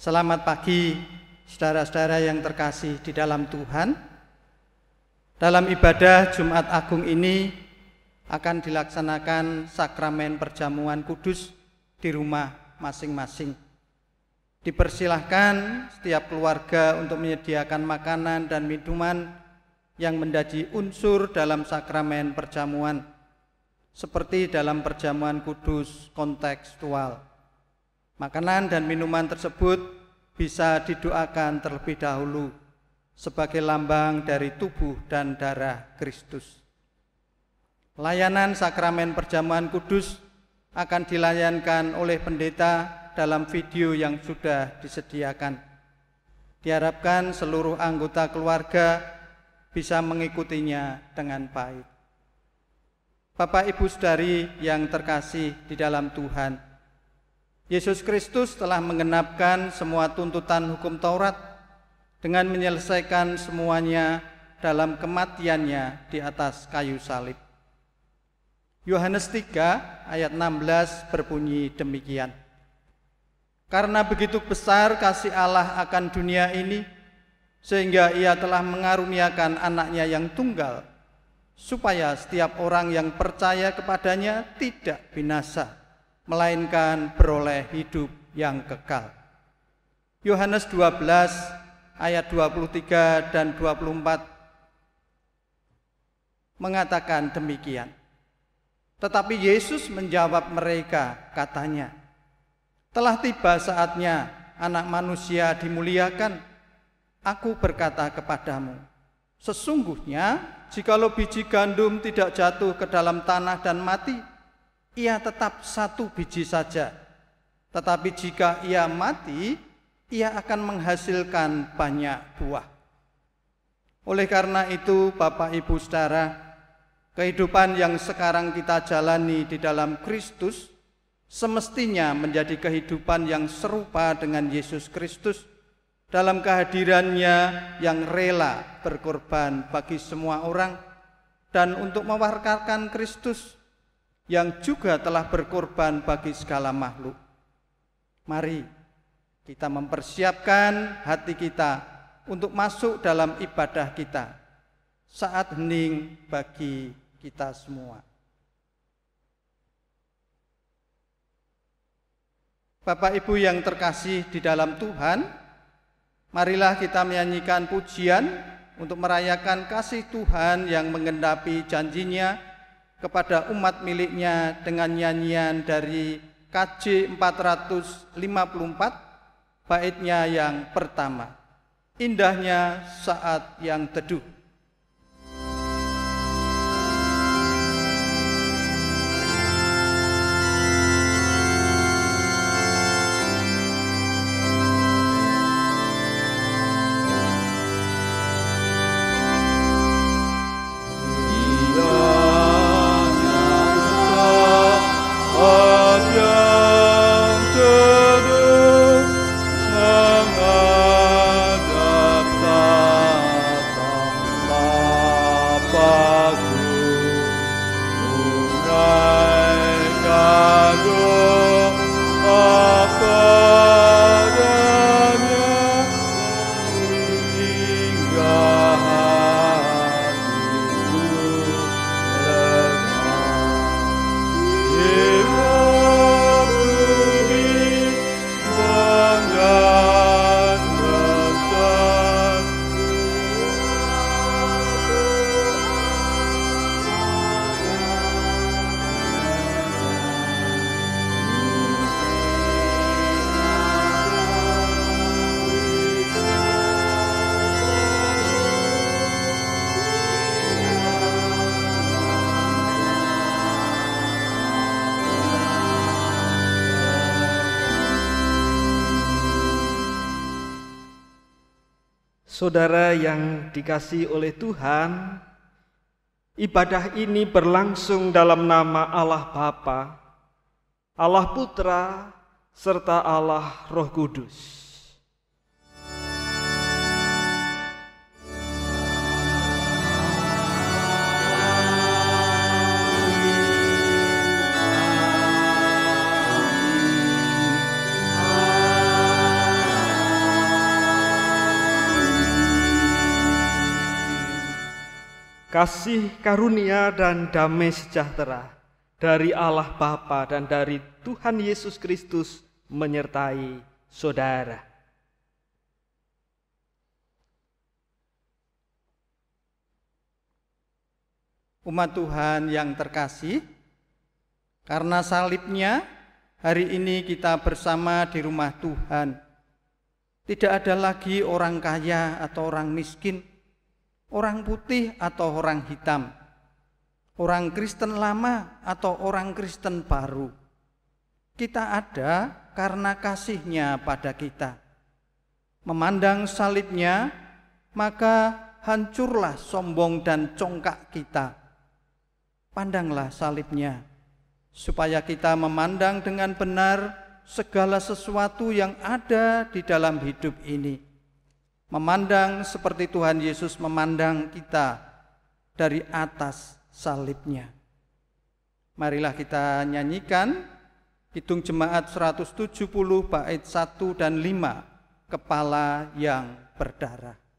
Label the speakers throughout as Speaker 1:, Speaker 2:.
Speaker 1: Selamat pagi, saudara-saudara yang terkasih di dalam Tuhan. Dalam ibadah Jumat Agung ini akan dilaksanakan sakramen perjamuan kudus di rumah masing-masing. Dipersilahkan setiap keluarga untuk menyediakan makanan dan minuman yang menjadi unsur dalam sakramen perjamuan, seperti dalam perjamuan kudus kontekstual. Makanan dan minuman tersebut bisa didoakan terlebih dahulu sebagai lambang dari tubuh dan darah Kristus. Layanan sakramen perjamuan kudus akan dilayankan oleh pendeta dalam video yang sudah disediakan. Diharapkan seluruh anggota keluarga bisa mengikutinya dengan baik. Bapak Ibu Saudari yang terkasih di dalam Tuhan, Yesus Kristus telah mengenapkan semua tuntutan hukum Taurat dengan menyelesaikan semuanya dalam kematiannya di atas kayu salib. Yohanes 3 ayat 16 berbunyi demikian. Karena begitu besar kasih Allah akan dunia ini, sehingga ia telah mengaruniakan anaknya yang tunggal, supaya setiap orang yang percaya kepadanya tidak binasa, melainkan beroleh hidup yang kekal. Yohanes 12 ayat 23 dan 24 mengatakan demikian. Tetapi Yesus menjawab mereka, katanya, "Telah tiba saatnya anak manusia dimuliakan. Aku berkata kepadamu, sesungguhnya jikalau biji gandum tidak jatuh ke dalam tanah dan mati, ia tetap satu biji saja. Tetapi jika ia mati, ia akan menghasilkan banyak buah. Oleh karena itu, Bapak Ibu Saudara, kehidupan yang sekarang kita jalani di dalam Kristus semestinya menjadi kehidupan yang serupa dengan Yesus Kristus dalam kehadirannya yang rela berkorban bagi semua orang dan untuk mewarkarkan Kristus yang juga telah berkorban bagi segala makhluk. Mari kita mempersiapkan hati kita untuk masuk dalam ibadah kita saat hening bagi kita semua. Bapak Ibu yang terkasih di dalam Tuhan, marilah kita menyanyikan pujian untuk merayakan kasih Tuhan yang mengendapi janjinya kepada umat miliknya dengan nyanyian dari KJ 454 baitnya yang pertama. Indahnya saat yang teduh.
Speaker 2: Saudara yang dikasih oleh Tuhan, ibadah ini berlangsung dalam nama Allah Bapa, Allah Putra, serta Allah Roh Kudus. Kasih karunia dan damai sejahtera dari Allah Bapa dan dari Tuhan Yesus Kristus menyertai saudara.
Speaker 1: Umat Tuhan yang terkasih, karena salibnya hari ini kita bersama di rumah Tuhan. Tidak ada lagi orang kaya atau orang miskin, orang putih atau orang hitam orang Kristen lama atau orang Kristen baru. Kita ada karena kasihnya pada kita. Memandang salibnya, maka hancurlah sombong dan congkak kita. Pandanglah salibnya, supaya kita memandang dengan benar segala sesuatu yang ada di dalam hidup ini. Memandang seperti Tuhan Yesus memandang kita dari atas salibnya. Marilah kita nyanyikan Hitung Jemaat 170 bait 1 dan 5 Kepala yang berdarah.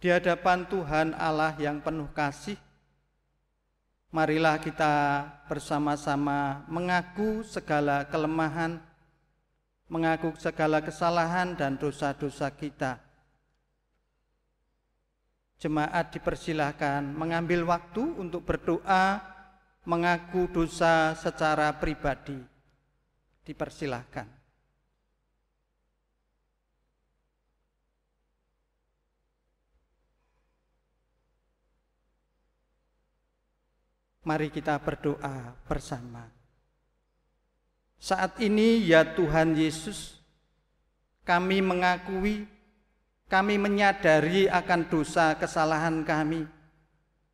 Speaker 1: Di hadapan Tuhan Allah yang penuh kasih, marilah kita bersama-sama mengaku segala kelemahan, mengaku segala kesalahan dan dosa-dosa kita. Jemaat dipersilahkan mengambil waktu untuk berdoa, mengaku dosa secara pribadi. Dipersilahkan. Mari kita berdoa bersama. Saat ini ya Tuhan Yesus, kami mengakui, kami menyadari akan dosa kesalahan kami.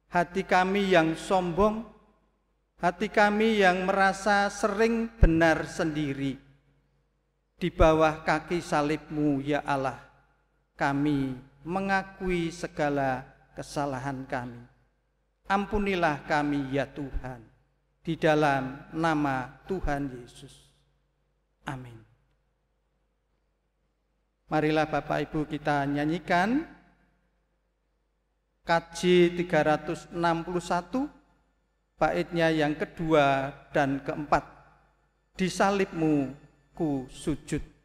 Speaker 1: Hati kami yang sombong, hati kami yang merasa sering benar sendiri. Di bawah kaki salibmu ya Allah, kami mengakui segala kesalahan kami. Ampunilah kami ya Tuhan, di dalam nama Tuhan Yesus. Amin. Marilah Bapak Ibu kita nyanyikan Kaji 361 baitnya yang kedua dan keempat. Di salibmu ku sujud.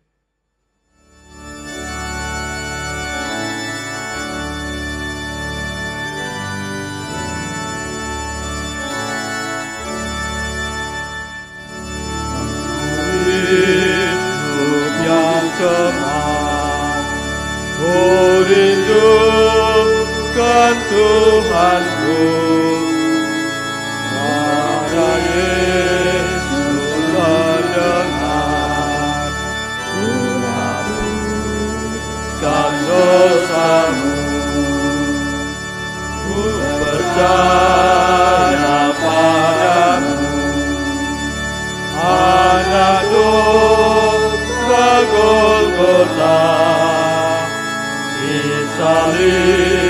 Speaker 2: Rindukan Tuhanku. Maka Yesus mendengar Ku hapuskan dosamu. Ku percaya padamu. Anak domba Golgota di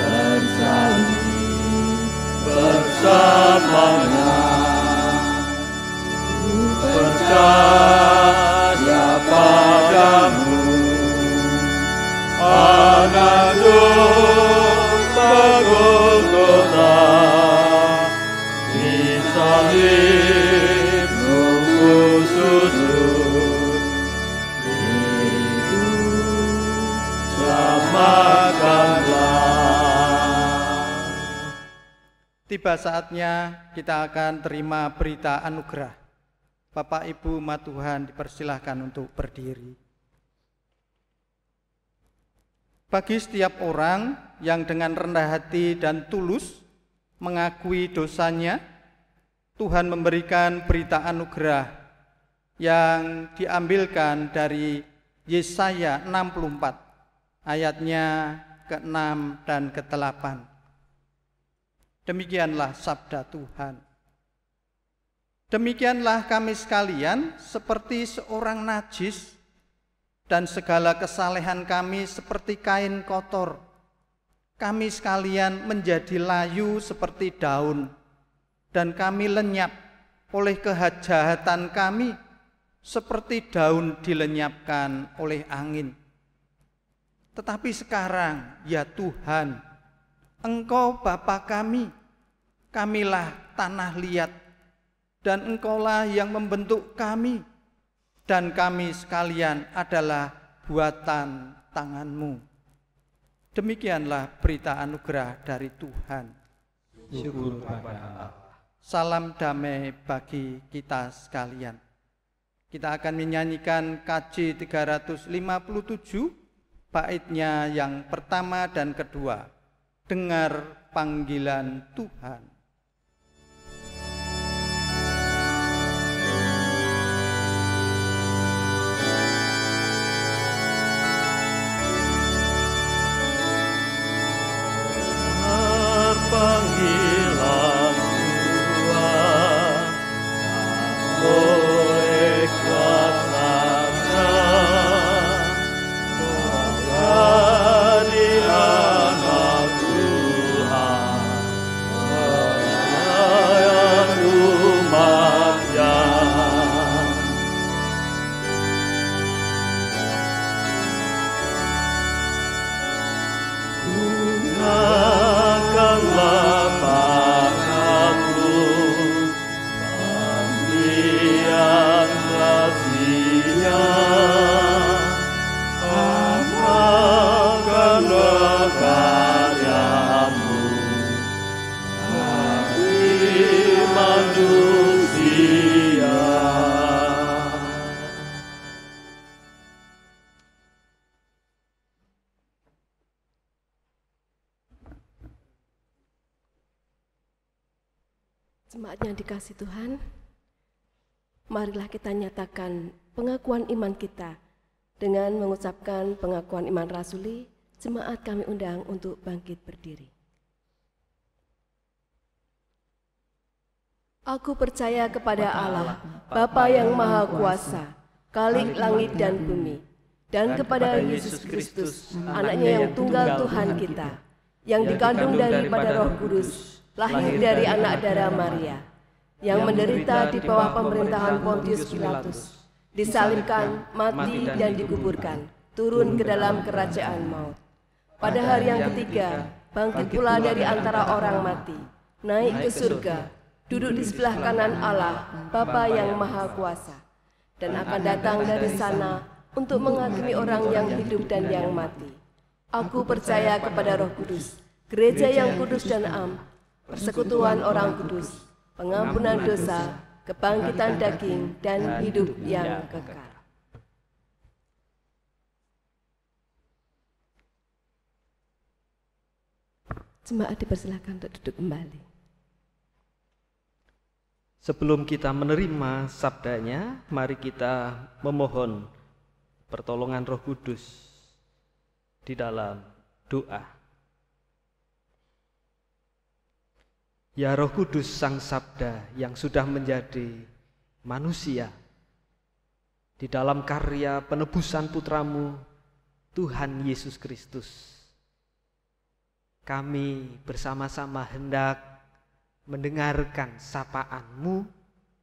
Speaker 2: Bersalin bersamanya. Ku percaya
Speaker 1: Tiba saatnya kita akan terima berita anugerah. Bapak Ibu umat Tuhan dipersilahkan untuk berdiri. Bagi setiap orang yang dengan rendah hati dan tulus mengakui dosanya, Tuhan memberikan berita anugerah yang diambilkan dari Yesaya 64 ayatnya ke-6 dan ke-8. Demikianlah sabda Tuhan. Demikianlah kami sekalian seperti seorang najis dan segala kesalehan kami seperti kain kotor. Kami sekalian menjadi layu seperti daun dan kami lenyap oleh kehajatan kami seperti daun dilenyapkan oleh angin. Tetapi sekarang ya Tuhan, Engkau Bapa kami, kamilah tanah liat dan Engkaulah yang membentuk kami dan kami sekalian adalah buatan tanganmu. Demikianlah berita anugerah dari Tuhan.
Speaker 2: Syukur pada Allah
Speaker 1: Salam damai bagi kita sekalian. Kita akan menyanyikan KJ 357 baitnya yang pertama dan kedua. Dengar panggilan Tuhan.
Speaker 2: Panggilan
Speaker 3: dikasih Tuhan, marilah kita nyatakan pengakuan iman kita Dengan mengucapkan pengakuan iman rasuli, jemaat kami undang untuk bangkit berdiri. Aku percaya kepada Allah, Bapa yang Maha Kuasa, Kalik langit dan bumi, dan kepada Yesus Kristus, anaknya yang tunggal Tuhan kita, yang dikandung daripada roh kudus, lahir dari anak darah Maria, yang menderita di bawah pemerintahan Pontius Pilatus, disalibkan, mati, dan dikuburkan, turun ke dalam kerajaan maut. Pada hari yang ketiga, bangkit pula dari antara orang mati, naik ke surga, duduk di sebelah kanan Allah, Bapa yang Maha Kuasa, dan akan datang dari sana untuk menghakimi orang yang hidup dan yang mati. Aku percaya kepada Roh Kudus, gereja yang kudus dan am, persekutuan orang kudus, pengampunan dosa, kebangkitan daging, dan hidup yang kekal. Jemaat dipersilakan untuk duduk kembali.
Speaker 2: Sebelum kita menerima sabdanya, mari kita memohon pertolongan Roh Kudus di dalam doa. Ya Roh Kudus Sang Sabda yang sudah menjadi manusia di dalam karya penebusan putramu Tuhan Yesus Kristus. Kami bersama-sama hendak mendengarkan sapaanmu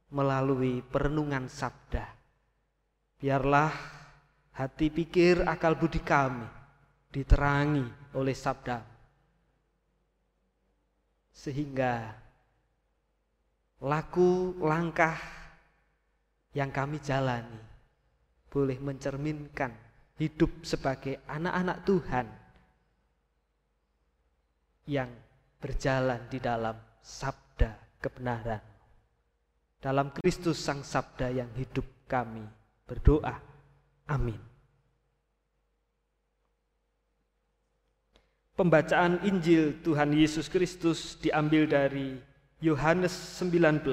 Speaker 2: melalui perenungan sabda. Biarlah hati pikir akal budi kami diterangi oleh sabda sehingga laku langkah yang kami jalani boleh mencerminkan hidup sebagai anak-anak Tuhan yang berjalan di dalam sabda kebenaran. Dalam Kristus Sang Sabda yang hidup kami berdoa. Amin. Pembacaan Injil Tuhan Yesus Kristus diambil dari Yohanes 19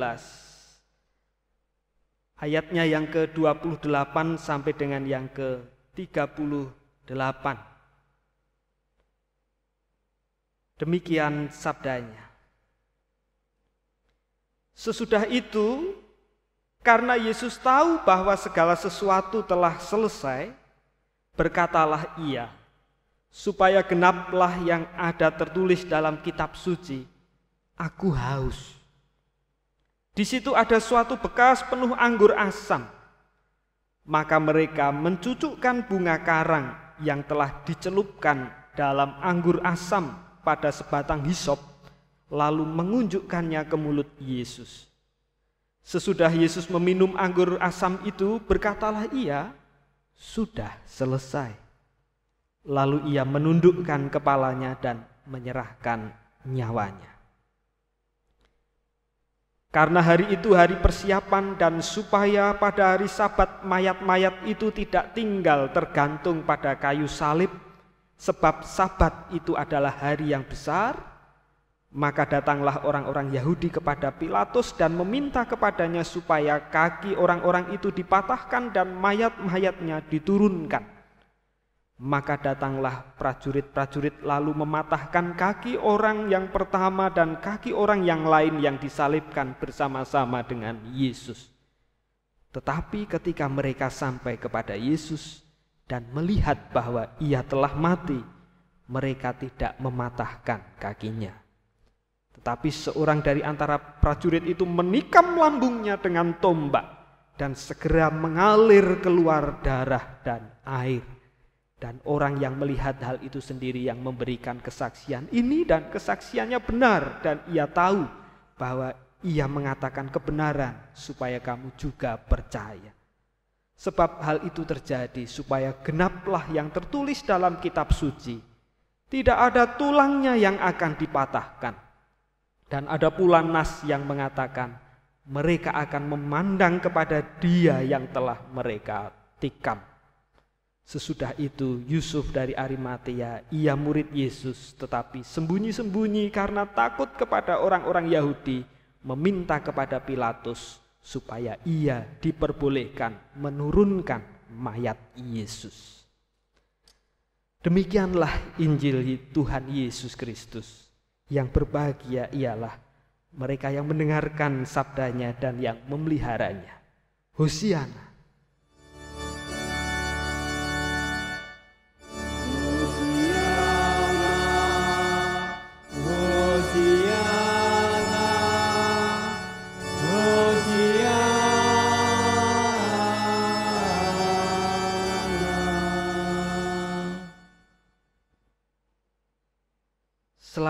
Speaker 2: ayatnya yang ke-28 sampai dengan yang ke-38. Demikian sabdanya. Sesudah itu, karena Yesus tahu bahwa segala sesuatu telah selesai, berkatalah ia, supaya genaplah yang ada tertulis dalam kitab suci, aku haus. Di situ ada suatu bekas penuh anggur asam. Maka mereka mencucukkan bunga karang yang telah dicelupkan dalam anggur asam pada sebatang hisop, lalu mengunjukkannya ke mulut Yesus. Sesudah Yesus meminum anggur asam itu, berkatalah ia, "Sudah selesai." Lalu ia menundukkan kepalanya dan menyerahkan nyawanya. Karena hari itu hari persiapan dan supaya pada hari sabat mayat-mayat itu tidak tinggal tergantung pada kayu salib, sebab sabat itu adalah hari yang besar, maka datanglah orang-orang Yahudi kepada Pilatus dan meminta kepadanya supaya kaki orang-orang itu dipatahkan dan mayat-mayatnya diturunkan. Maka datanglah prajurit-prajurit lalu mematahkan kaki orang yang pertama dan kaki orang yang lain yang disalibkan bersama-sama dengan Yesus. Tetapi ketika mereka sampai kepada Yesus dan melihat bahwa ia telah mati, mereka tidak mematahkan kakinya. Tetapi seorang dari antara prajurit itu menikam lambungnya dengan tombak dan segera mengalir keluar darah dan air. Dan orang yang melihat hal itu sendiri yang memberikan kesaksian ini dan kesaksiannya benar dan ia tahu bahwa ia mengatakan kebenaran supaya kamu juga percaya. Sebab hal itu terjadi supaya genaplah yang tertulis dalam kitab suci. Tidak ada tulangnya yang akan dipatahkan. Dan ada pula nas yang mengatakan mereka akan memandang kepada dia yang telah mereka tikam. Sesudah itu Yusuf dari Arimatea, ia murid Yesus tetapi sembunyi-sembunyi karena takut kepada orang-orang Yahudi meminta kepada Pilatus supaya ia diperbolehkan menurunkan mayat Yesus. Demikianlah Injil Tuhan Yesus Kristus. Yang berbahagia ialah mereka yang mendengarkan sabdanya dan yang memeliharanya. Hosiana.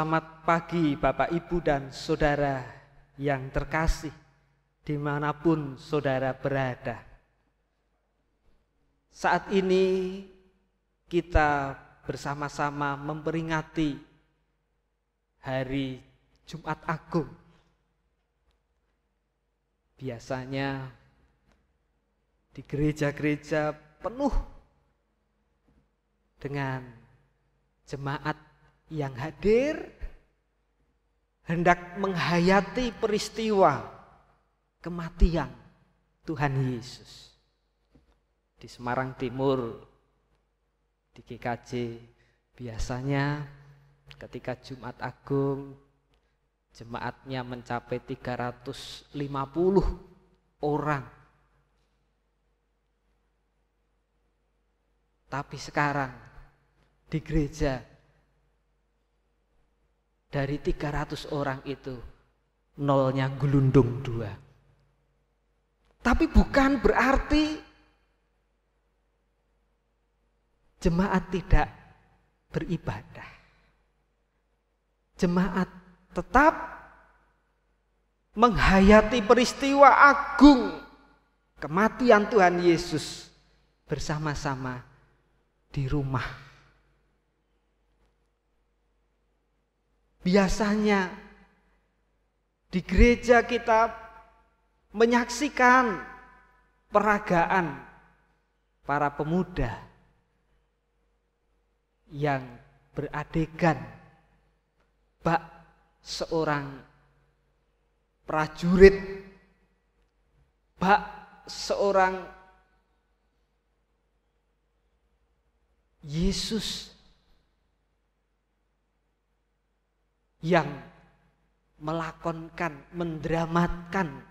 Speaker 2: Selamat pagi Bapak Ibu dan Saudara yang terkasih di mana pun Saudara berada. Saat ini kita bersama-sama memperingati hari Jumat Agung. Biasanya di gereja-gereja penuh dengan jemaat yang hadir hendak menghayati peristiwa kematian Tuhan Yesus. Di Semarang Timur, di GKJ, biasanya ketika Jumat Agung, jemaatnya mencapai 350 orang. Tapi sekarang di gereja dari 300 orang itu nolnya gelundung dua. Tapi bukan berarti jemaat tidak beribadah. Jemaat tetap menghayati peristiwa agung kematian Tuhan Yesus bersama-sama di rumah Biasanya di gereja kita menyaksikan peragaan para pemuda yang beradegan bak seorang prajurit bak seorang Yesus yang melakonkan, mendramatkan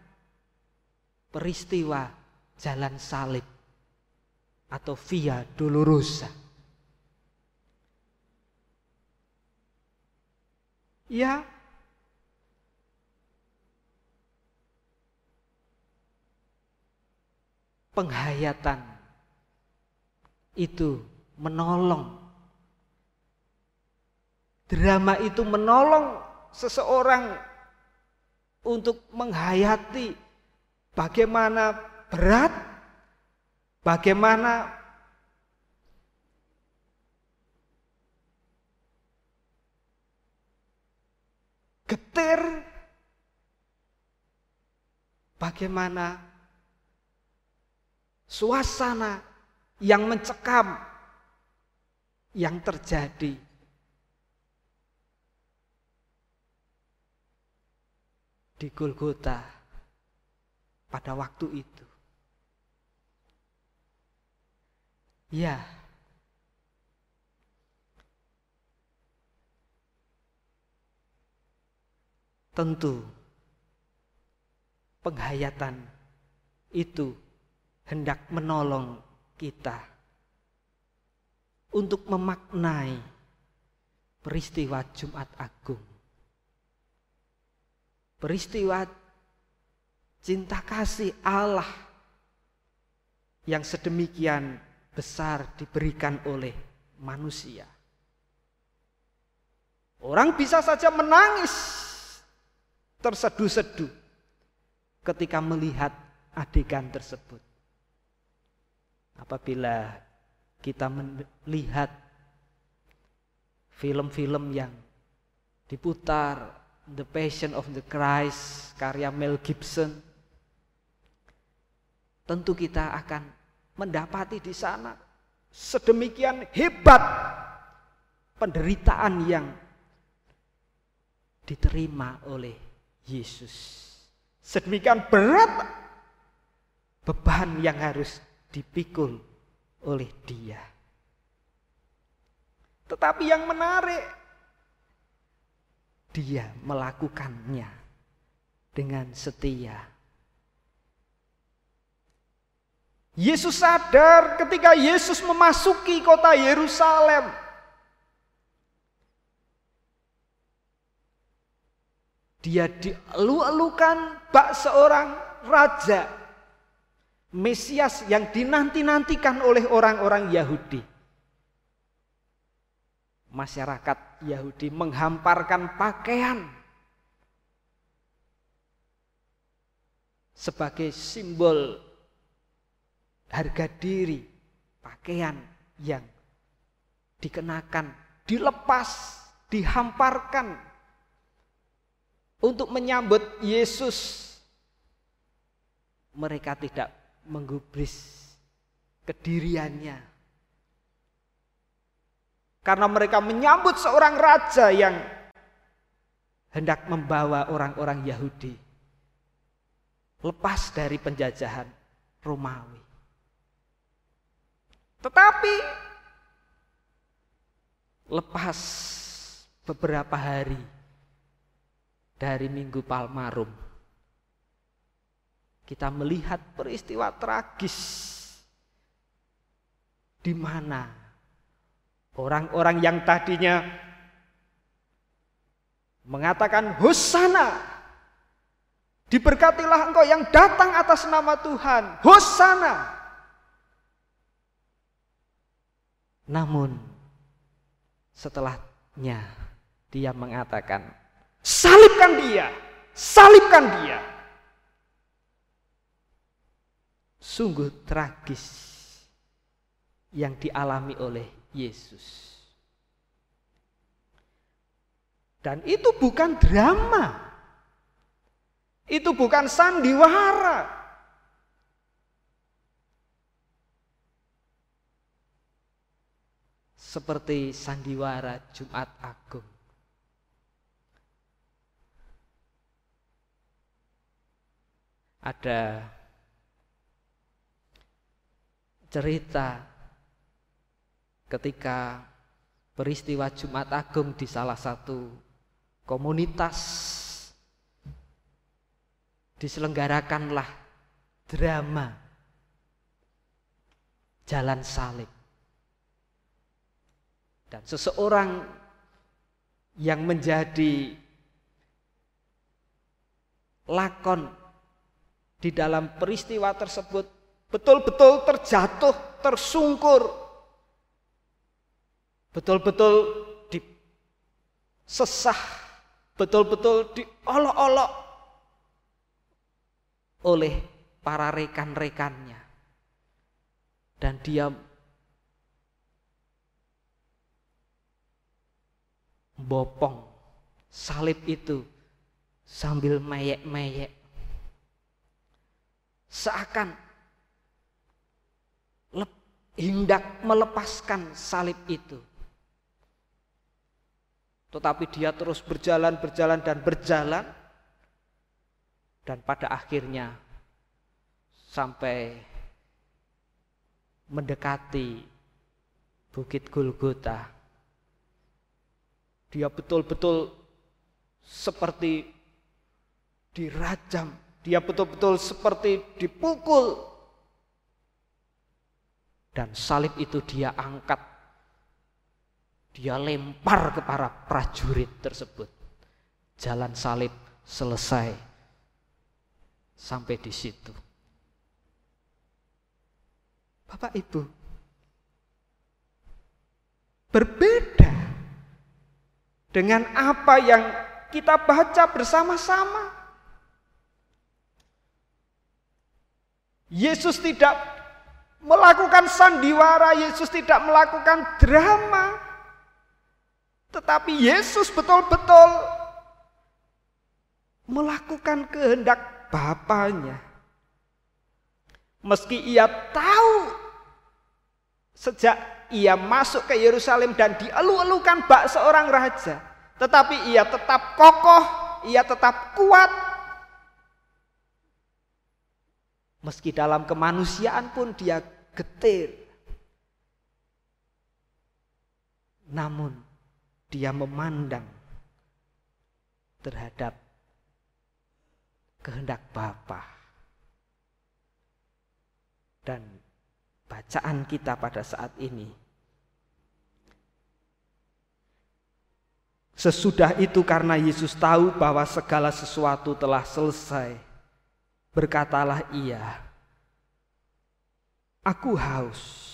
Speaker 2: peristiwa jalan salib atau via dolorosa. Ya, penghayatan itu menolong Drama itu menolong seseorang untuk menghayati bagaimana berat, bagaimana getir, bagaimana suasana yang mencekam yang terjadi di Golgota pada waktu itu. Ya, tentu penghayatan itu hendak menolong kita untuk memaknai peristiwa Jumat Agung peristiwa cinta kasih Allah yang sedemikian besar diberikan oleh manusia. Orang bisa saja menangis terseduh-seduh ketika melihat adegan tersebut. Apabila kita melihat film-film yang diputar The Passion of the Christ karya Mel Gibson. Tentu kita akan mendapati di sana sedemikian hebat penderitaan yang diterima oleh Yesus. Sedemikian berat beban yang harus dipikul oleh dia. Tetapi yang menarik, dia melakukannya dengan setia. Yesus sadar ketika Yesus memasuki kota Yerusalem. Dia dielu-elukan bak seorang raja. Mesias yang dinanti-nantikan oleh orang-orang Yahudi. Masyarakat Yahudi menghamparkan pakaian sebagai simbol harga diri, pakaian yang dikenakan, dilepas, dihamparkan untuk menyambut Yesus. Mereka tidak menggubris kediriannya. Karena mereka menyambut seorang raja yang hendak membawa orang-orang Yahudi lepas dari penjajahan Romawi. Tetapi lepas beberapa hari dari Minggu Palmarum, kita melihat peristiwa tragis di mana orang-orang yang tadinya mengatakan hosana diberkatilah engkau yang datang atas nama Tuhan hosana Namun setelahnya dia mengatakan, salibkan dia, salibkan dia. Sungguh tragis yang dialami oleh Yesus. Dan itu bukan drama. Itu bukan sandiwara. seperti sandiwara Jumat Agung. Ada cerita ketika peristiwa Jumat Agung di salah satu komunitas diselenggarakanlah drama jalan salib. Dan seseorang yang menjadi lakon di dalam peristiwa tersebut betul-betul terjatuh, tersungkur, betul-betul disesah, betul-betul diolok-olok oleh para rekan-rekannya. Dan dia bopong salib itu sambil meyek-meyek. Seakan hendak melepaskan salib itu. Tetapi dia terus berjalan, berjalan, dan berjalan. Dan pada akhirnya sampai mendekati Bukit Golgota dia betul-betul seperti dirajam, dia betul-betul seperti dipukul. Dan salib itu dia angkat, dia lempar ke para prajurit tersebut. Jalan salib selesai sampai di situ. Bapak Ibu, berbeda dengan apa yang kita baca bersama-sama. Yesus tidak melakukan sandiwara, Yesus tidak melakukan drama. Tetapi Yesus betul-betul melakukan kehendak Bapaknya. Meski ia tahu sejak ia masuk ke Yerusalem dan dielu-elukan bak seorang raja. Tetapi ia tetap kokoh, ia tetap kuat. Meski dalam kemanusiaan pun dia getir. namun dia memandang terhadap kehendak Bapa. Dan bacaan kita pada saat ini Sesudah itu karena Yesus tahu bahwa segala sesuatu telah selesai, berkatalah ia, Aku haus.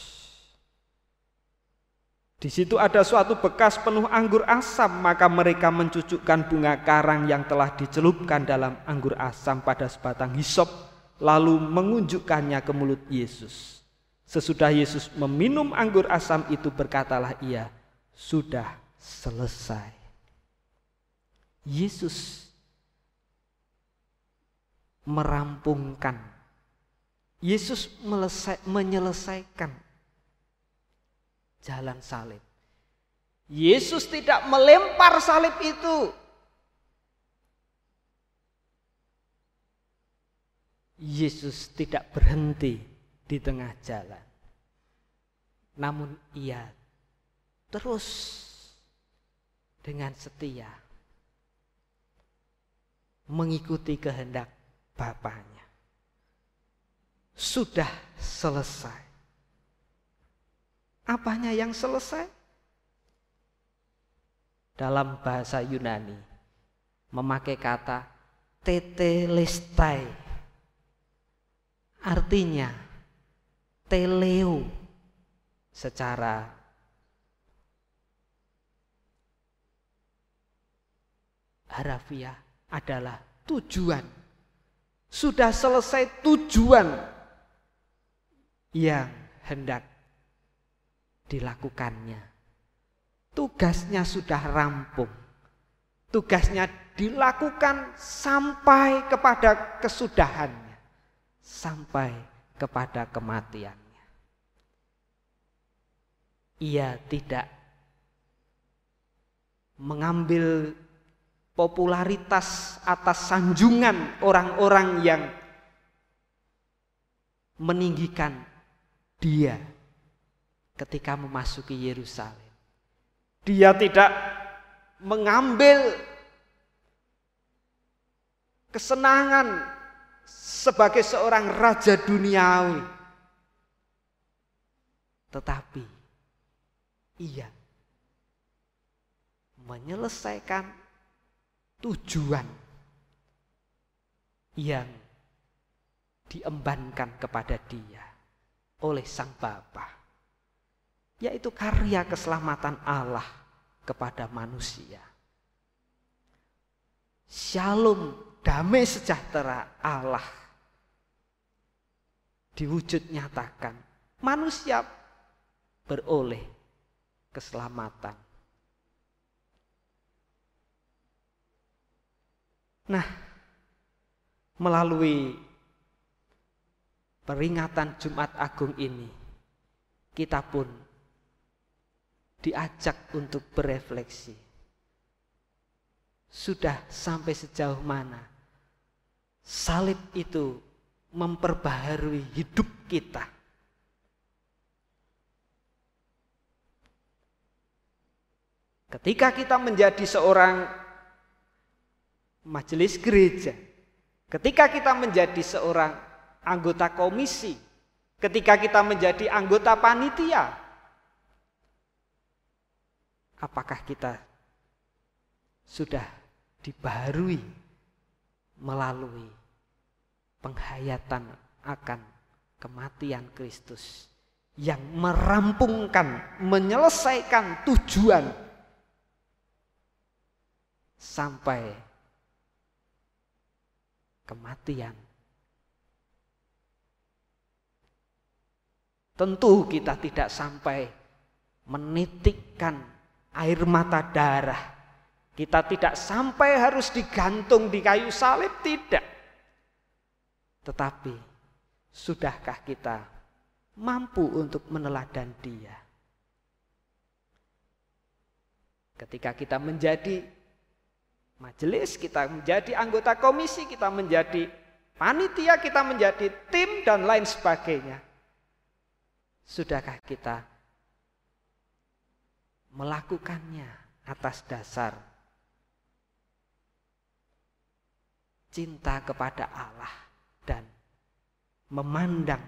Speaker 2: Di situ ada suatu bekas penuh anggur asam, maka mereka mencucukkan bunga karang yang telah dicelupkan dalam anggur asam pada sebatang hisop, lalu mengunjukkannya ke mulut Yesus. Sesudah Yesus meminum anggur asam itu berkatalah ia, sudah selesai. Yesus merampungkan. Yesus menyelesaikan jalan salib. Yesus tidak melempar salib itu. Yesus tidak berhenti di tengah jalan. Namun ia terus dengan setia mengikuti kehendak Bapaknya. Sudah selesai. Apanya yang selesai? Dalam bahasa Yunani memakai kata tetelestai. Artinya teleo secara harafiah adalah tujuan. Sudah selesai tujuan yang hendak dilakukannya. Tugasnya sudah rampung. Tugasnya dilakukan sampai kepada kesudahannya. Sampai kepada kematiannya. Ia tidak mengambil popularitas atas sanjungan orang-orang yang meninggikan dia ketika memasuki Yerusalem. Dia tidak mengambil kesenangan sebagai seorang raja duniawi. Tetapi ia menyelesaikan tujuan yang diembankan kepada dia oleh Sang Bapa yaitu karya keselamatan Allah kepada manusia. Shalom, damai sejahtera Allah diwujud nyatakan. Manusia beroleh keselamatan. Nah, melalui peringatan Jumat Agung ini, kita pun diajak untuk berefleksi. Sudah sampai sejauh mana salib itu memperbaharui hidup kita. Ketika kita menjadi seorang majelis gereja, ketika kita menjadi seorang anggota komisi, ketika kita menjadi anggota panitia, apakah kita sudah dibaharui melalui penghayatan akan kematian Kristus yang merampungkan, menyelesaikan tujuan sampai kematian. Tentu kita tidak sampai menitikkan air mata darah. Kita tidak sampai harus digantung di kayu salib, tidak. Tetapi, sudahkah kita mampu untuk meneladan dia? Ketika kita menjadi majelis, kita menjadi anggota komisi, kita menjadi panitia, kita menjadi tim dan lain sebagainya. Sudahkah kita melakukannya atas dasar cinta kepada Allah dan memandang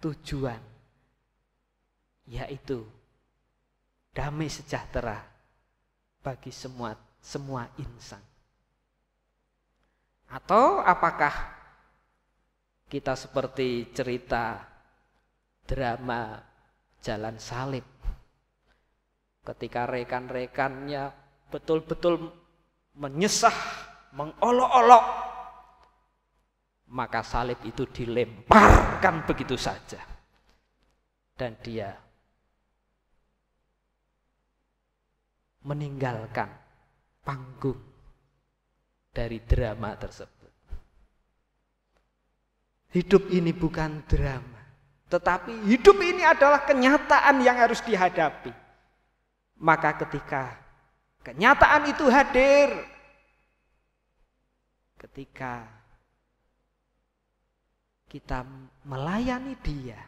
Speaker 2: tujuan yaitu damai sejahtera bagi semua semua insan. Atau apakah kita seperti cerita drama Jalan Salib ketika rekan-rekannya betul-betul menyesah, mengolok-olok, maka salib itu dilemparkan begitu saja. Dan dia meninggalkan panggung dari drama tersebut. Hidup ini bukan drama, tetapi hidup ini adalah kenyataan yang harus dihadapi. Maka ketika kenyataan itu hadir, ketika kita melayani dia,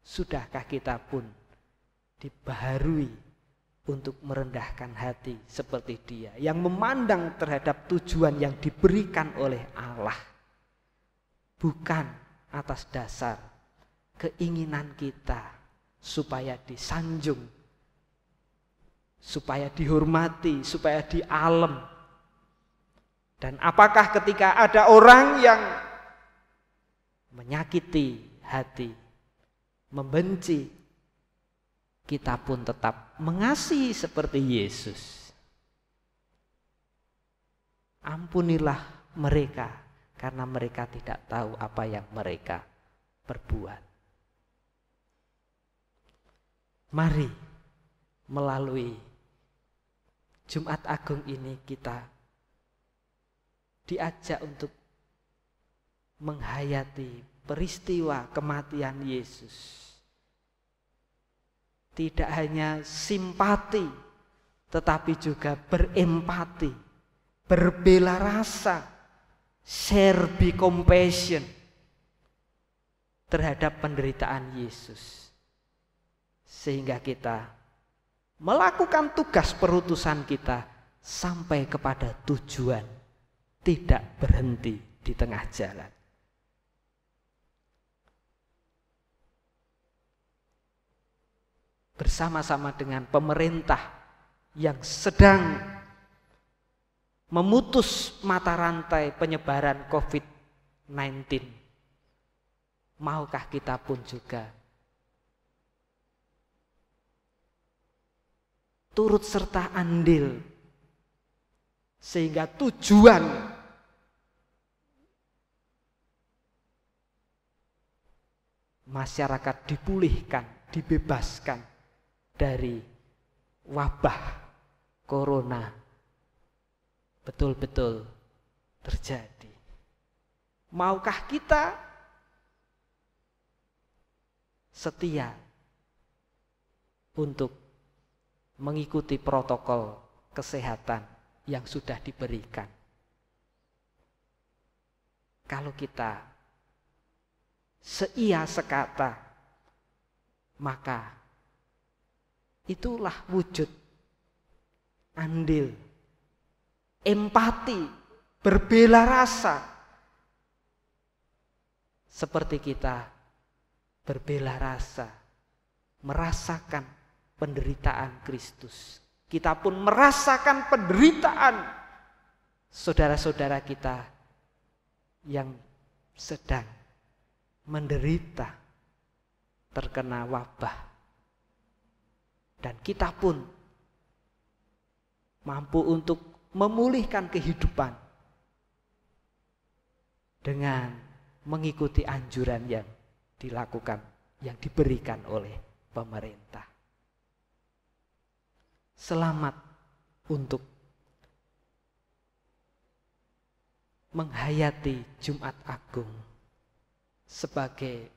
Speaker 2: sudahkah kita pun dibaharui untuk merendahkan hati seperti dia? Yang memandang terhadap tujuan yang diberikan oleh Allah bukan atas dasar keinginan kita supaya disanjung supaya dihormati, supaya dialem. Dan apakah ketika ada orang yang menyakiti hati, membenci, kita pun tetap mengasihi seperti Yesus. Ampunilah mereka karena mereka tidak tahu apa yang mereka perbuat. Mari melalui Jumat Agung ini kita diajak untuk menghayati peristiwa kematian Yesus. Tidak hanya simpati, tetapi juga berempati, berbela rasa, share be compassion terhadap penderitaan Yesus. Sehingga kita melakukan tugas perutusan kita sampai kepada tujuan, tidak berhenti di tengah jalan. Bersama-sama dengan pemerintah yang sedang memutus mata rantai penyebaran COVID-19. Maukah kita pun juga turut serta andil sehingga tujuan masyarakat dipulihkan, dibebaskan dari wabah corona betul-betul terjadi. Maukah kita setia untuk mengikuti protokol kesehatan yang sudah diberikan. Kalau kita seia sekata, maka itulah wujud andil, empati, berbela rasa. Seperti kita berbela rasa, merasakan penderitaan Kristus. Kita pun merasakan penderitaan saudara-saudara kita yang sedang menderita terkena wabah. Dan kita pun mampu untuk memulihkan kehidupan dengan mengikuti anjuran yang dilakukan, yang diberikan oleh pemerintah selamat untuk menghayati Jumat Agung sebagai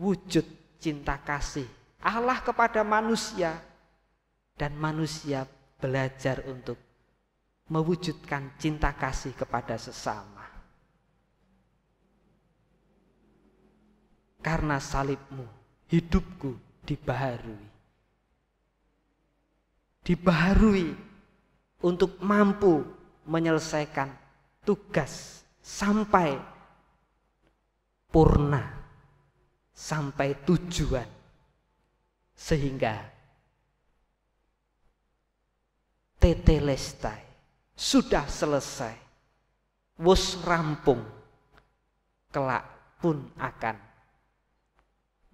Speaker 2: wujud cinta kasih Allah kepada manusia dan manusia belajar untuk mewujudkan cinta kasih kepada sesama. Karena salibmu, hidupku dibaharui dibaharui untuk mampu menyelesaikan tugas sampai purna, sampai tujuan, sehingga tetelestai sudah selesai, wus rampung, kelak pun akan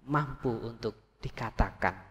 Speaker 2: mampu untuk dikatakan.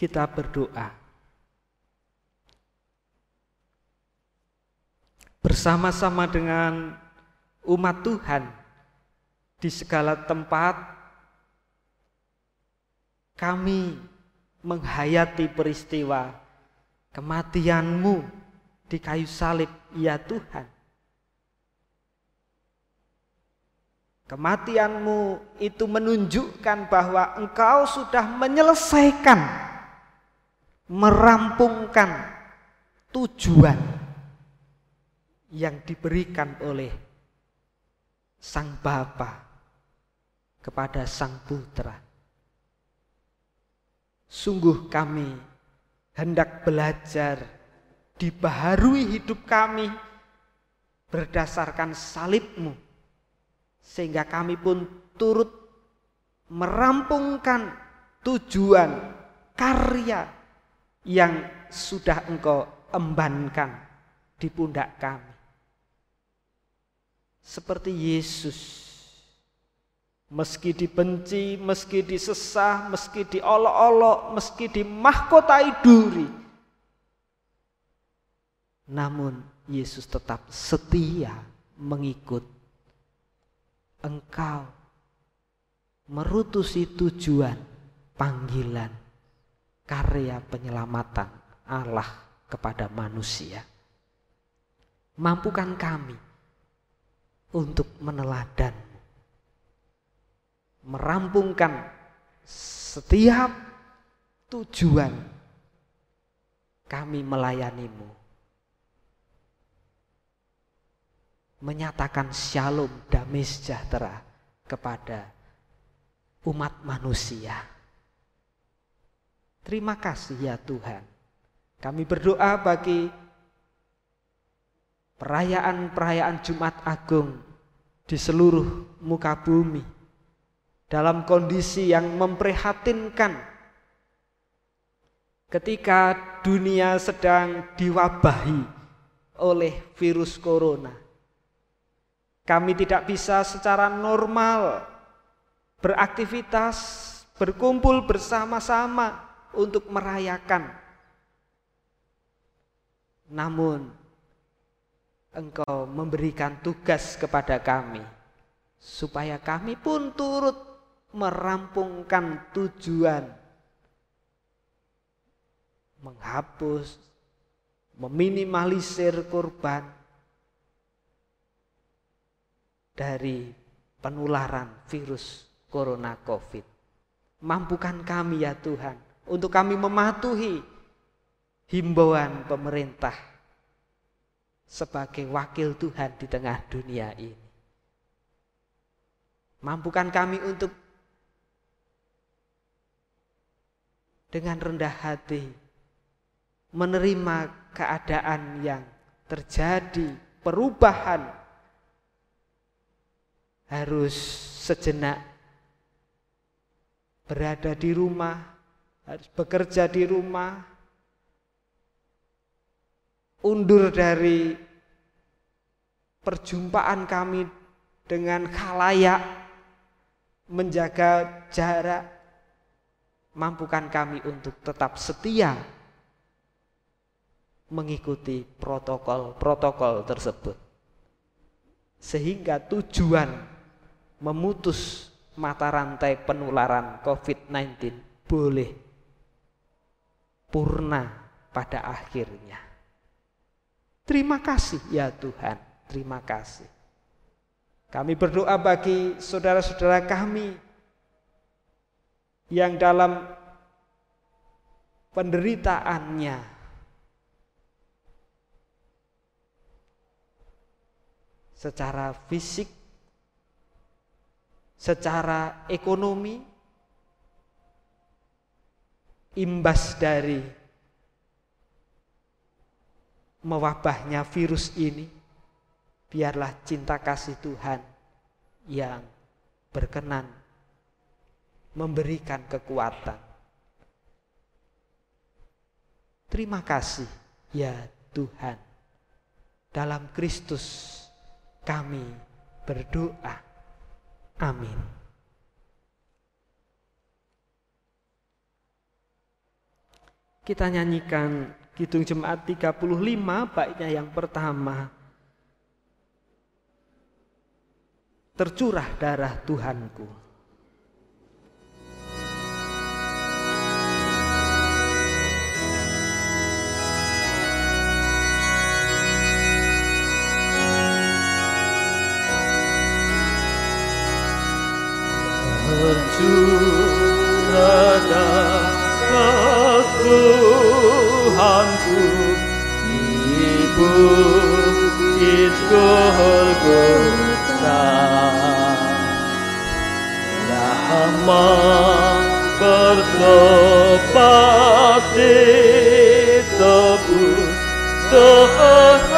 Speaker 2: Kita berdoa. Bersama-sama dengan umat Tuhan di segala tempat kami menghayati peristiwa kematianmu di kayu salib, ya Tuhan. Kematianmu itu menunjukkan bahwa engkau sudah menyelesaikan merampungkan tujuan yang diberikan oleh Sang Bapa kepada Sang Putra. Sungguh kami hendak belajar dibaharui hidup kami berdasarkan salibmu sehingga kami pun turut merampungkan tujuan karya yang sudah engkau embankan di pundak kami. Seperti Yesus, meski dibenci, meski disesah, meski diolok-olok, meski dimahkotai duri, namun Yesus tetap setia mengikut engkau. Merutusi tujuan panggilan karya penyelamatan Allah kepada manusia. Mampukan kami untuk meneladan, merampungkan setiap tujuan kami melayanimu. Menyatakan shalom damai sejahtera kepada umat manusia. Terima kasih ya Tuhan. Kami berdoa bagi perayaan-perayaan Jumat Agung di seluruh muka bumi dalam kondisi yang memprihatinkan ketika dunia sedang diwabahi oleh virus corona. Kami tidak bisa secara normal beraktivitas, berkumpul bersama-sama untuk merayakan. Namun engkau memberikan tugas kepada kami supaya kami pun turut merampungkan tujuan menghapus meminimalisir korban dari penularan virus corona covid mampukan kami ya Tuhan untuk kami mematuhi himbauan pemerintah sebagai wakil Tuhan di tengah dunia ini. Mampukan kami untuk dengan rendah hati menerima keadaan yang terjadi, perubahan harus sejenak berada di rumah, harus bekerja di rumah, undur dari perjumpaan kami dengan khalayak, menjaga jarak,
Speaker 4: mampukan kami untuk tetap setia mengikuti protokol-protokol tersebut. Sehingga tujuan memutus mata rantai penularan COVID-19 boleh purna pada akhirnya. Terima kasih ya Tuhan, terima kasih. Kami berdoa bagi saudara-saudara kami yang dalam penderitaannya secara fisik, secara ekonomi, imbas dari mewabahnya virus ini, biarlah cinta kasih Tuhan yang berkenan memberikan kekuatan. Terima kasih ya Tuhan. Dalam Kristus kami berdoa. Amin. Kita nyanyikan Kidung Jemaat 35 baiknya yang pertama. Tercurah darah Tuhanku.
Speaker 2: Tuhanku Ibu itu Golgota Lama bertobat ditebus Terhapus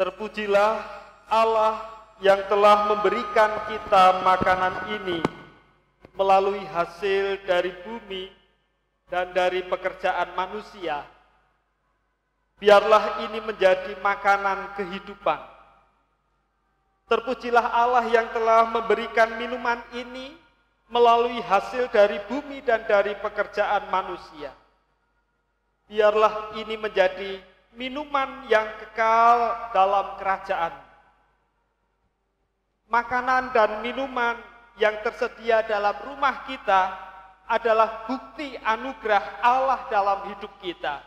Speaker 4: Terpujilah Allah yang telah memberikan kita makanan ini melalui hasil dari bumi dan dari pekerjaan manusia. Biarlah ini menjadi makanan kehidupan. Terpujilah Allah yang telah memberikan minuman ini melalui hasil dari bumi dan dari pekerjaan manusia. Biarlah ini menjadi minuman yang kekal dalam kerajaan. Makanan dan minuman yang tersedia dalam rumah kita adalah bukti anugerah Allah dalam hidup kita.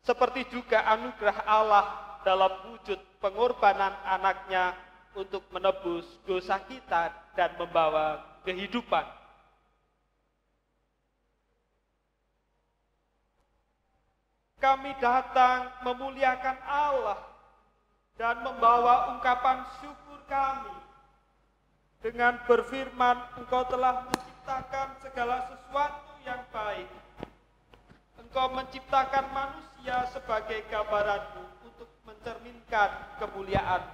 Speaker 4: Seperti juga anugerah Allah dalam wujud pengorbanan anaknya untuk menebus dosa kita dan membawa kehidupan. Kami datang memuliakan Allah dan membawa ungkapan syukur kami. Dengan berfirman engkau telah menciptakan segala sesuatu yang baik. Engkau menciptakan manusia sebagai gambaranmu untuk mencerminkan kemuliaan.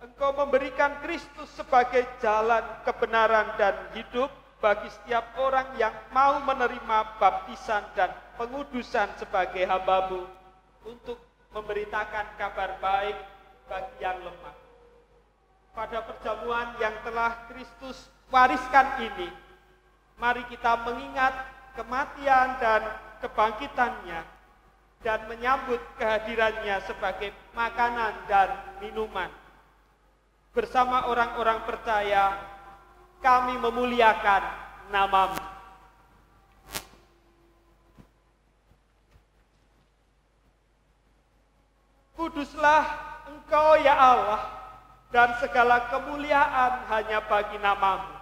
Speaker 4: Engkau memberikan Kristus sebagai jalan kebenaran dan hidup bagi setiap orang yang mau menerima baptisan dan pengudusan sebagai hambamu untuk memberitakan kabar baik bagi yang lemah. Pada perjamuan yang telah Kristus wariskan ini, mari kita mengingat kematian dan kebangkitannya dan menyambut kehadirannya sebagai makanan dan minuman bersama orang-orang percaya, kami memuliakan namamu. Kuduslah engkau ya Allah, dan segala kemuliaan hanya bagi namamu.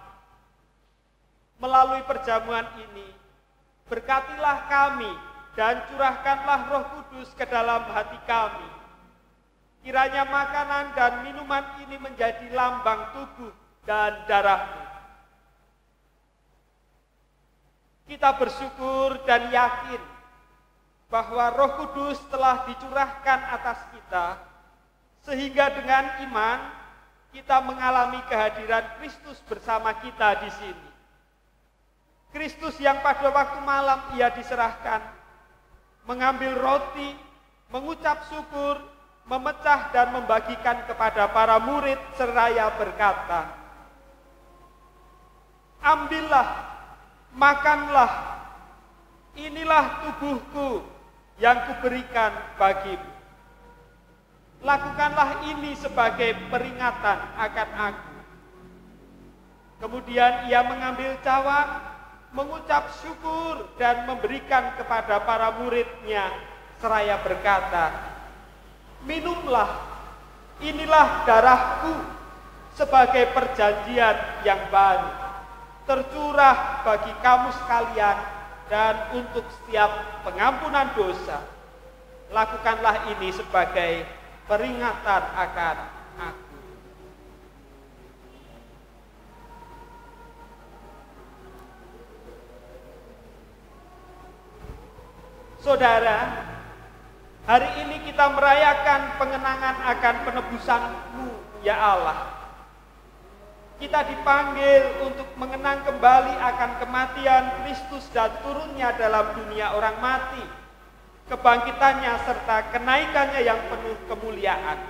Speaker 4: Melalui perjamuan ini, berkatilah kami dan curahkanlah roh kudus ke dalam hati kami Kiranya makanan dan minuman ini menjadi lambang tubuh dan darahmu. Kita bersyukur dan yakin bahwa roh kudus telah dicurahkan atas kita, sehingga dengan iman kita mengalami kehadiran Kristus bersama kita di sini. Kristus yang pada waktu malam ia diserahkan, mengambil roti, mengucap syukur, memecah dan membagikan kepada para murid seraya berkata, Ambillah, makanlah, inilah tubuhku yang kuberikan bagimu. Lakukanlah ini sebagai peringatan akan aku. Kemudian ia mengambil cawan, mengucap syukur dan memberikan kepada para muridnya seraya berkata, minumlah, inilah darahku sebagai perjanjian yang baru, tercurah bagi kamu sekalian dan untuk setiap pengampunan dosa. Lakukanlah ini sebagai peringatan akan aku. Saudara, Hari ini kita merayakan pengenangan akan penebusanmu, ya Allah. Kita dipanggil untuk mengenang kembali akan kematian Kristus dan turunnya dalam dunia orang mati, kebangkitannya serta kenaikannya yang penuh kemuliaan.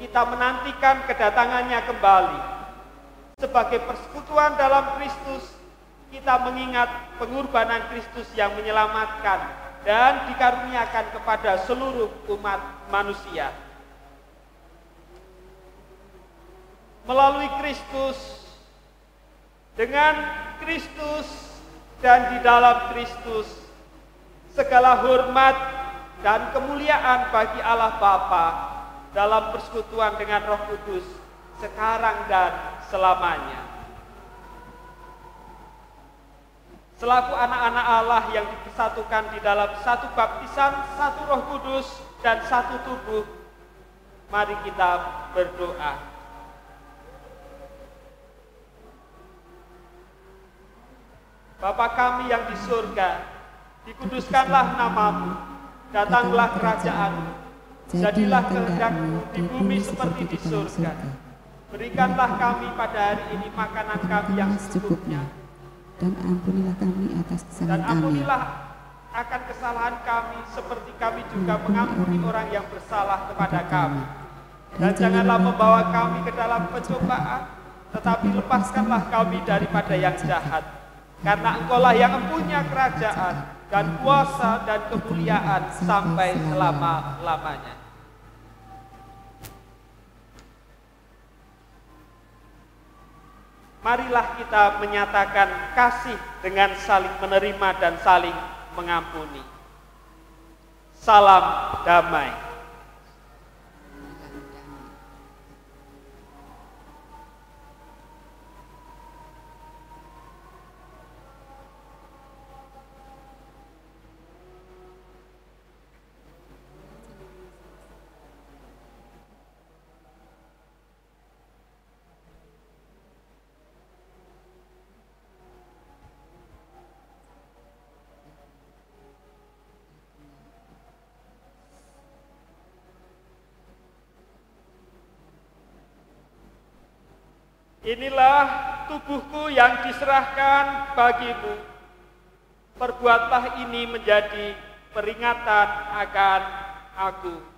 Speaker 4: Kita menantikan kedatangannya kembali. Sebagai persekutuan dalam Kristus, kita mengingat pengorbanan Kristus yang menyelamatkan dan dikaruniakan kepada seluruh umat manusia. Melalui Kristus, dengan Kristus dan di dalam Kristus, segala hormat dan kemuliaan bagi Allah Bapa dalam persekutuan dengan Roh Kudus sekarang dan selamanya. selaku anak-anak Allah yang dipersatukan di dalam satu baptisan, satu roh kudus, dan satu tubuh, mari kita berdoa. Bapa kami yang di surga, dikuduskanlah namamu, datanglah kerajaanmu, jadilah kehendakmu di bumi seperti di surga. Berikanlah kami pada hari ini makanan kami yang secukupnya,
Speaker 5: dan ampunilah kami atas kesalahan
Speaker 4: dan ampunilah akan kesalahan kami seperti kami juga mengampuni orang yang bersalah kepada kami. Dan janganlah membawa kami ke dalam pencobaan, tetapi lepaskanlah kami daripada yang jahat. Karena engkaulah yang mempunyai kerajaan dan kuasa dan kemuliaan sampai selama-lamanya. marilah kita menyatakan kasih dengan saling menerima dan saling mengampuni. Salam damai. Inilah tubuhku yang diserahkan bagimu. Perbuatlah ini menjadi peringatan akan aku.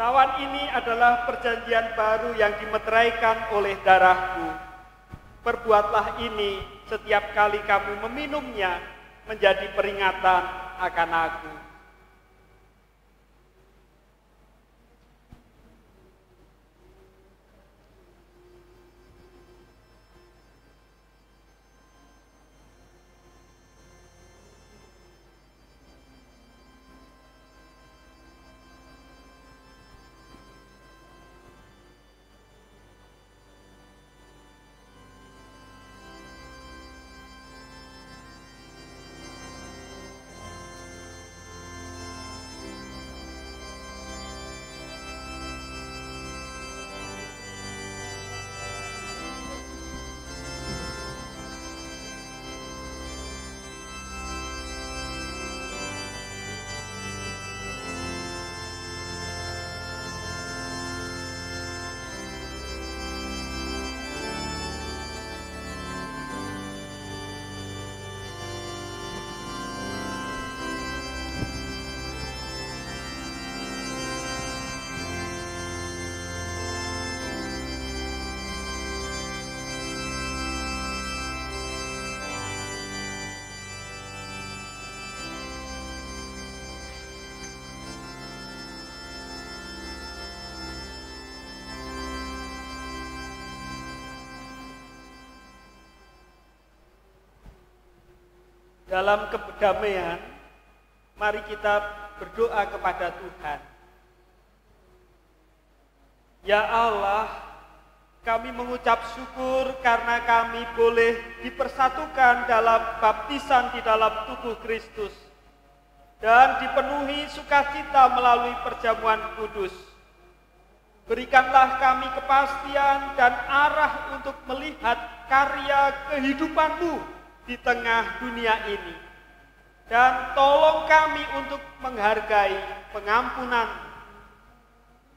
Speaker 4: Cawan ini adalah perjanjian baru yang dimeteraikan oleh darahku. Perbuatlah ini setiap kali kamu meminumnya menjadi peringatan akan aku. Dalam kedamaian, mari kita berdoa kepada Tuhan. Ya Allah, kami mengucap syukur karena kami boleh dipersatukan dalam baptisan di dalam tubuh Kristus dan dipenuhi sukacita melalui perjamuan kudus. Berikanlah kami kepastian dan arah untuk melihat karya kehidupanmu di tengah dunia ini. Dan tolong kami untuk menghargai pengampunan.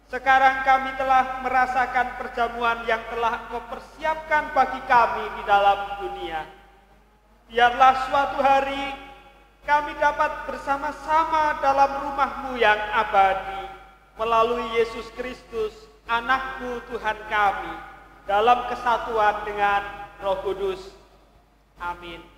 Speaker 4: Sekarang kami telah merasakan perjamuan yang telah Engkau persiapkan bagi kami di dalam dunia. Biarlah suatu hari kami dapat bersama-sama dalam rumahmu yang abadi melalui Yesus Kristus, anakku Tuhan kami, dalam kesatuan dengan roh kudus. Amin.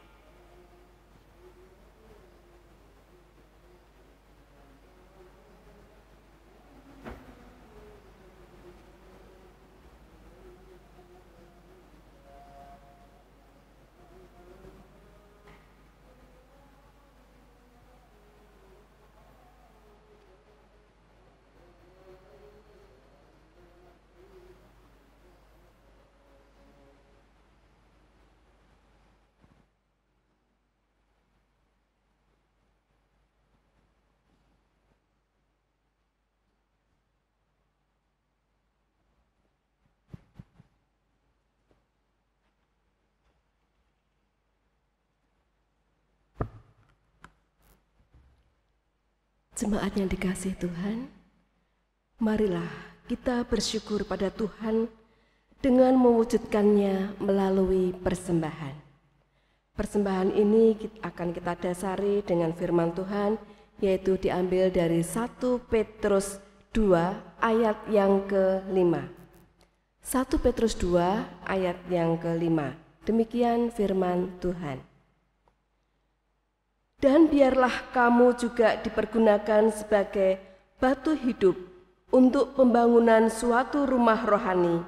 Speaker 3: Jemaat yang dikasih Tuhan, marilah kita bersyukur pada Tuhan dengan mewujudkannya melalui persembahan. Persembahan ini akan kita dasari dengan firman Tuhan, yaitu diambil dari 1 Petrus 2 ayat yang kelima. 1 Petrus 2 ayat yang kelima. Demikian firman Tuhan. Dan biarlah kamu juga dipergunakan sebagai batu hidup untuk pembangunan suatu rumah rohani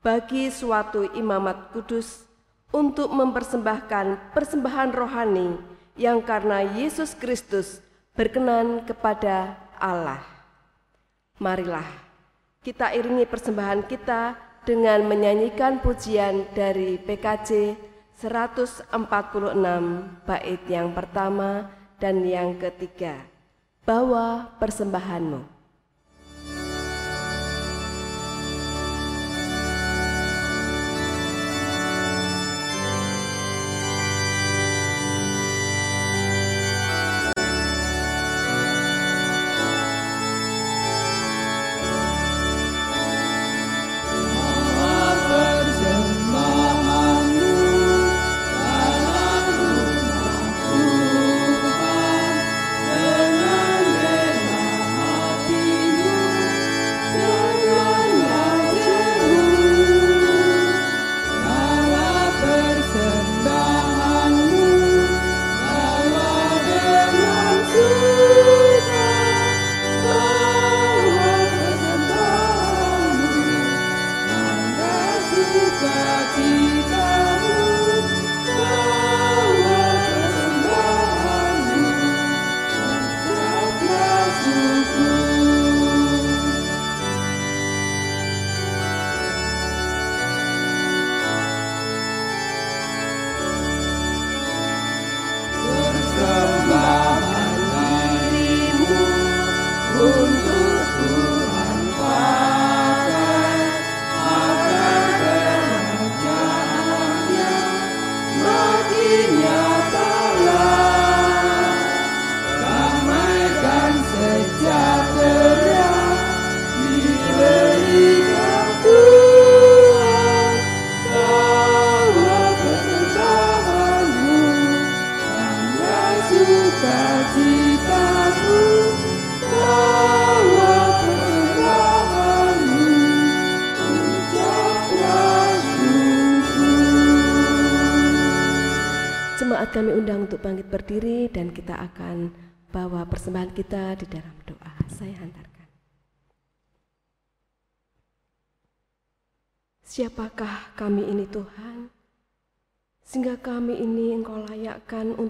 Speaker 3: bagi suatu imamat kudus untuk mempersembahkan persembahan rohani yang karena Yesus Kristus berkenan kepada Allah. Marilah kita iringi persembahan kita dengan menyanyikan pujian dari PKJ 146 bait yang pertama dan yang ketiga. Bawa persembahanmu.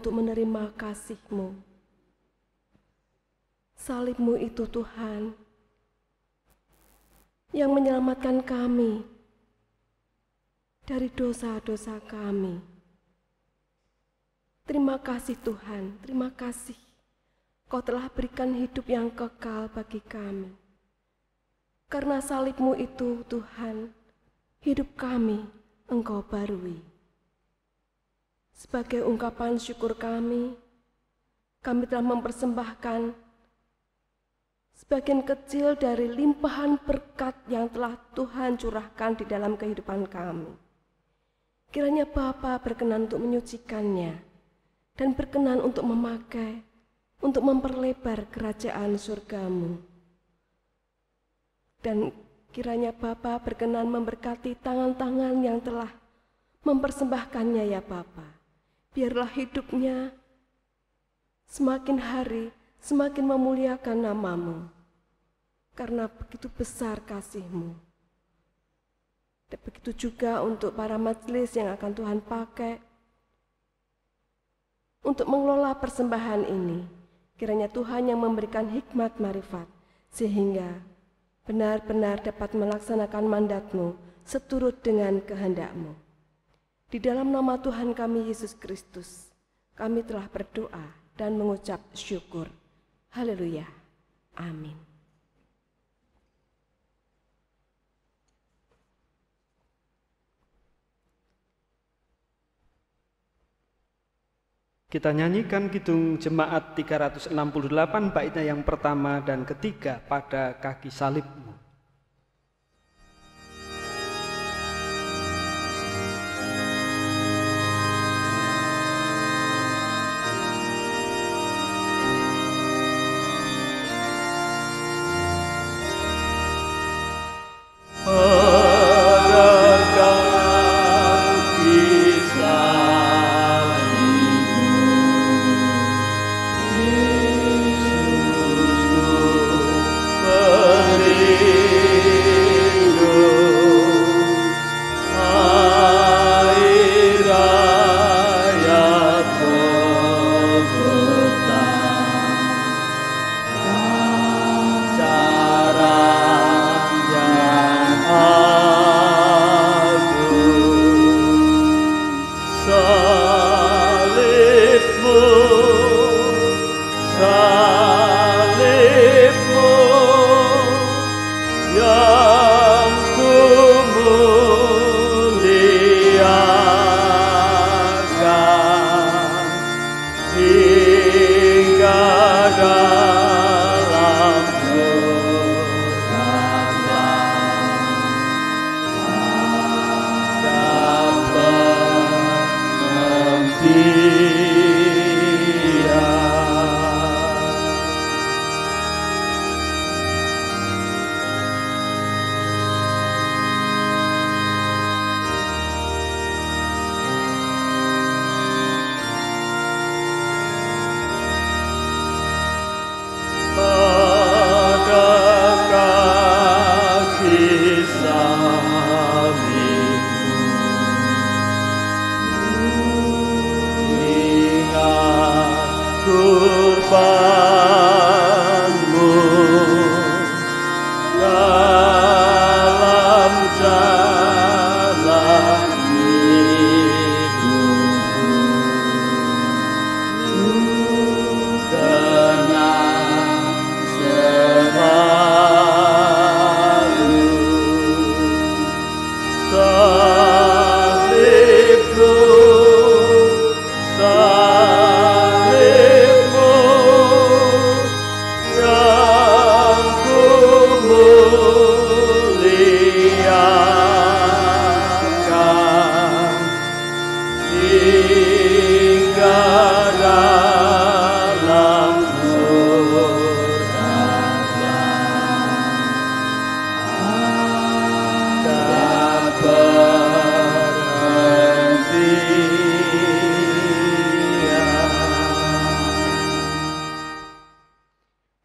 Speaker 3: Untuk menerima kasih-Mu. Salibmu itu Tuhan, yang menyelamatkan kami dari dosa-dosa kami. Terima kasih Tuhan, terima kasih. Kau telah berikan hidup yang kekal bagi kami. Karena salibmu itu Tuhan, hidup kami engkau barui. Sebagai ungkapan syukur kami, kami telah mempersembahkan sebagian kecil dari limpahan berkat yang telah Tuhan curahkan di dalam kehidupan kami. Kiranya Bapa berkenan untuk menyucikannya, dan berkenan untuk memakai untuk memperlebar kerajaan surgamu. Dan kiranya Bapa berkenan memberkati tangan-tangan yang telah mempersembahkannya ya Bapa. Biarlah hidupnya semakin hari semakin memuliakan namamu. Karena begitu besar kasihmu. Dan begitu juga untuk para majelis yang akan Tuhan pakai untuk mengelola persembahan ini. Kiranya Tuhan yang memberikan hikmat marifat, sehingga benar-benar dapat melaksanakan mandatmu seturut dengan kehendakmu. Di dalam nama Tuhan kami Yesus Kristus, kami telah berdoa dan mengucap syukur. Haleluya. Amin.
Speaker 2: Kita nyanyikan Kidung Jemaat 368 baitnya yang pertama dan ketiga pada kaki salibmu.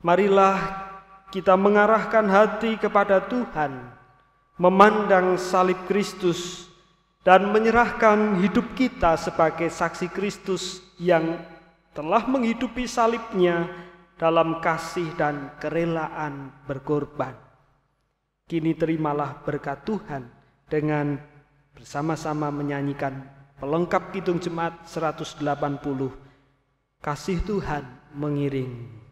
Speaker 2: Marilah kita mengarahkan hati kepada Tuhan, memandang salib Kristus, dan menyerahkan hidup kita sebagai saksi Kristus yang telah menghidupi salibnya dalam kasih dan kerelaan berkorban. Kini terimalah berkat Tuhan dengan bersama-sama menyanyikan pelengkap Kidung Jemaat 180. Kasih Tuhan mengiring.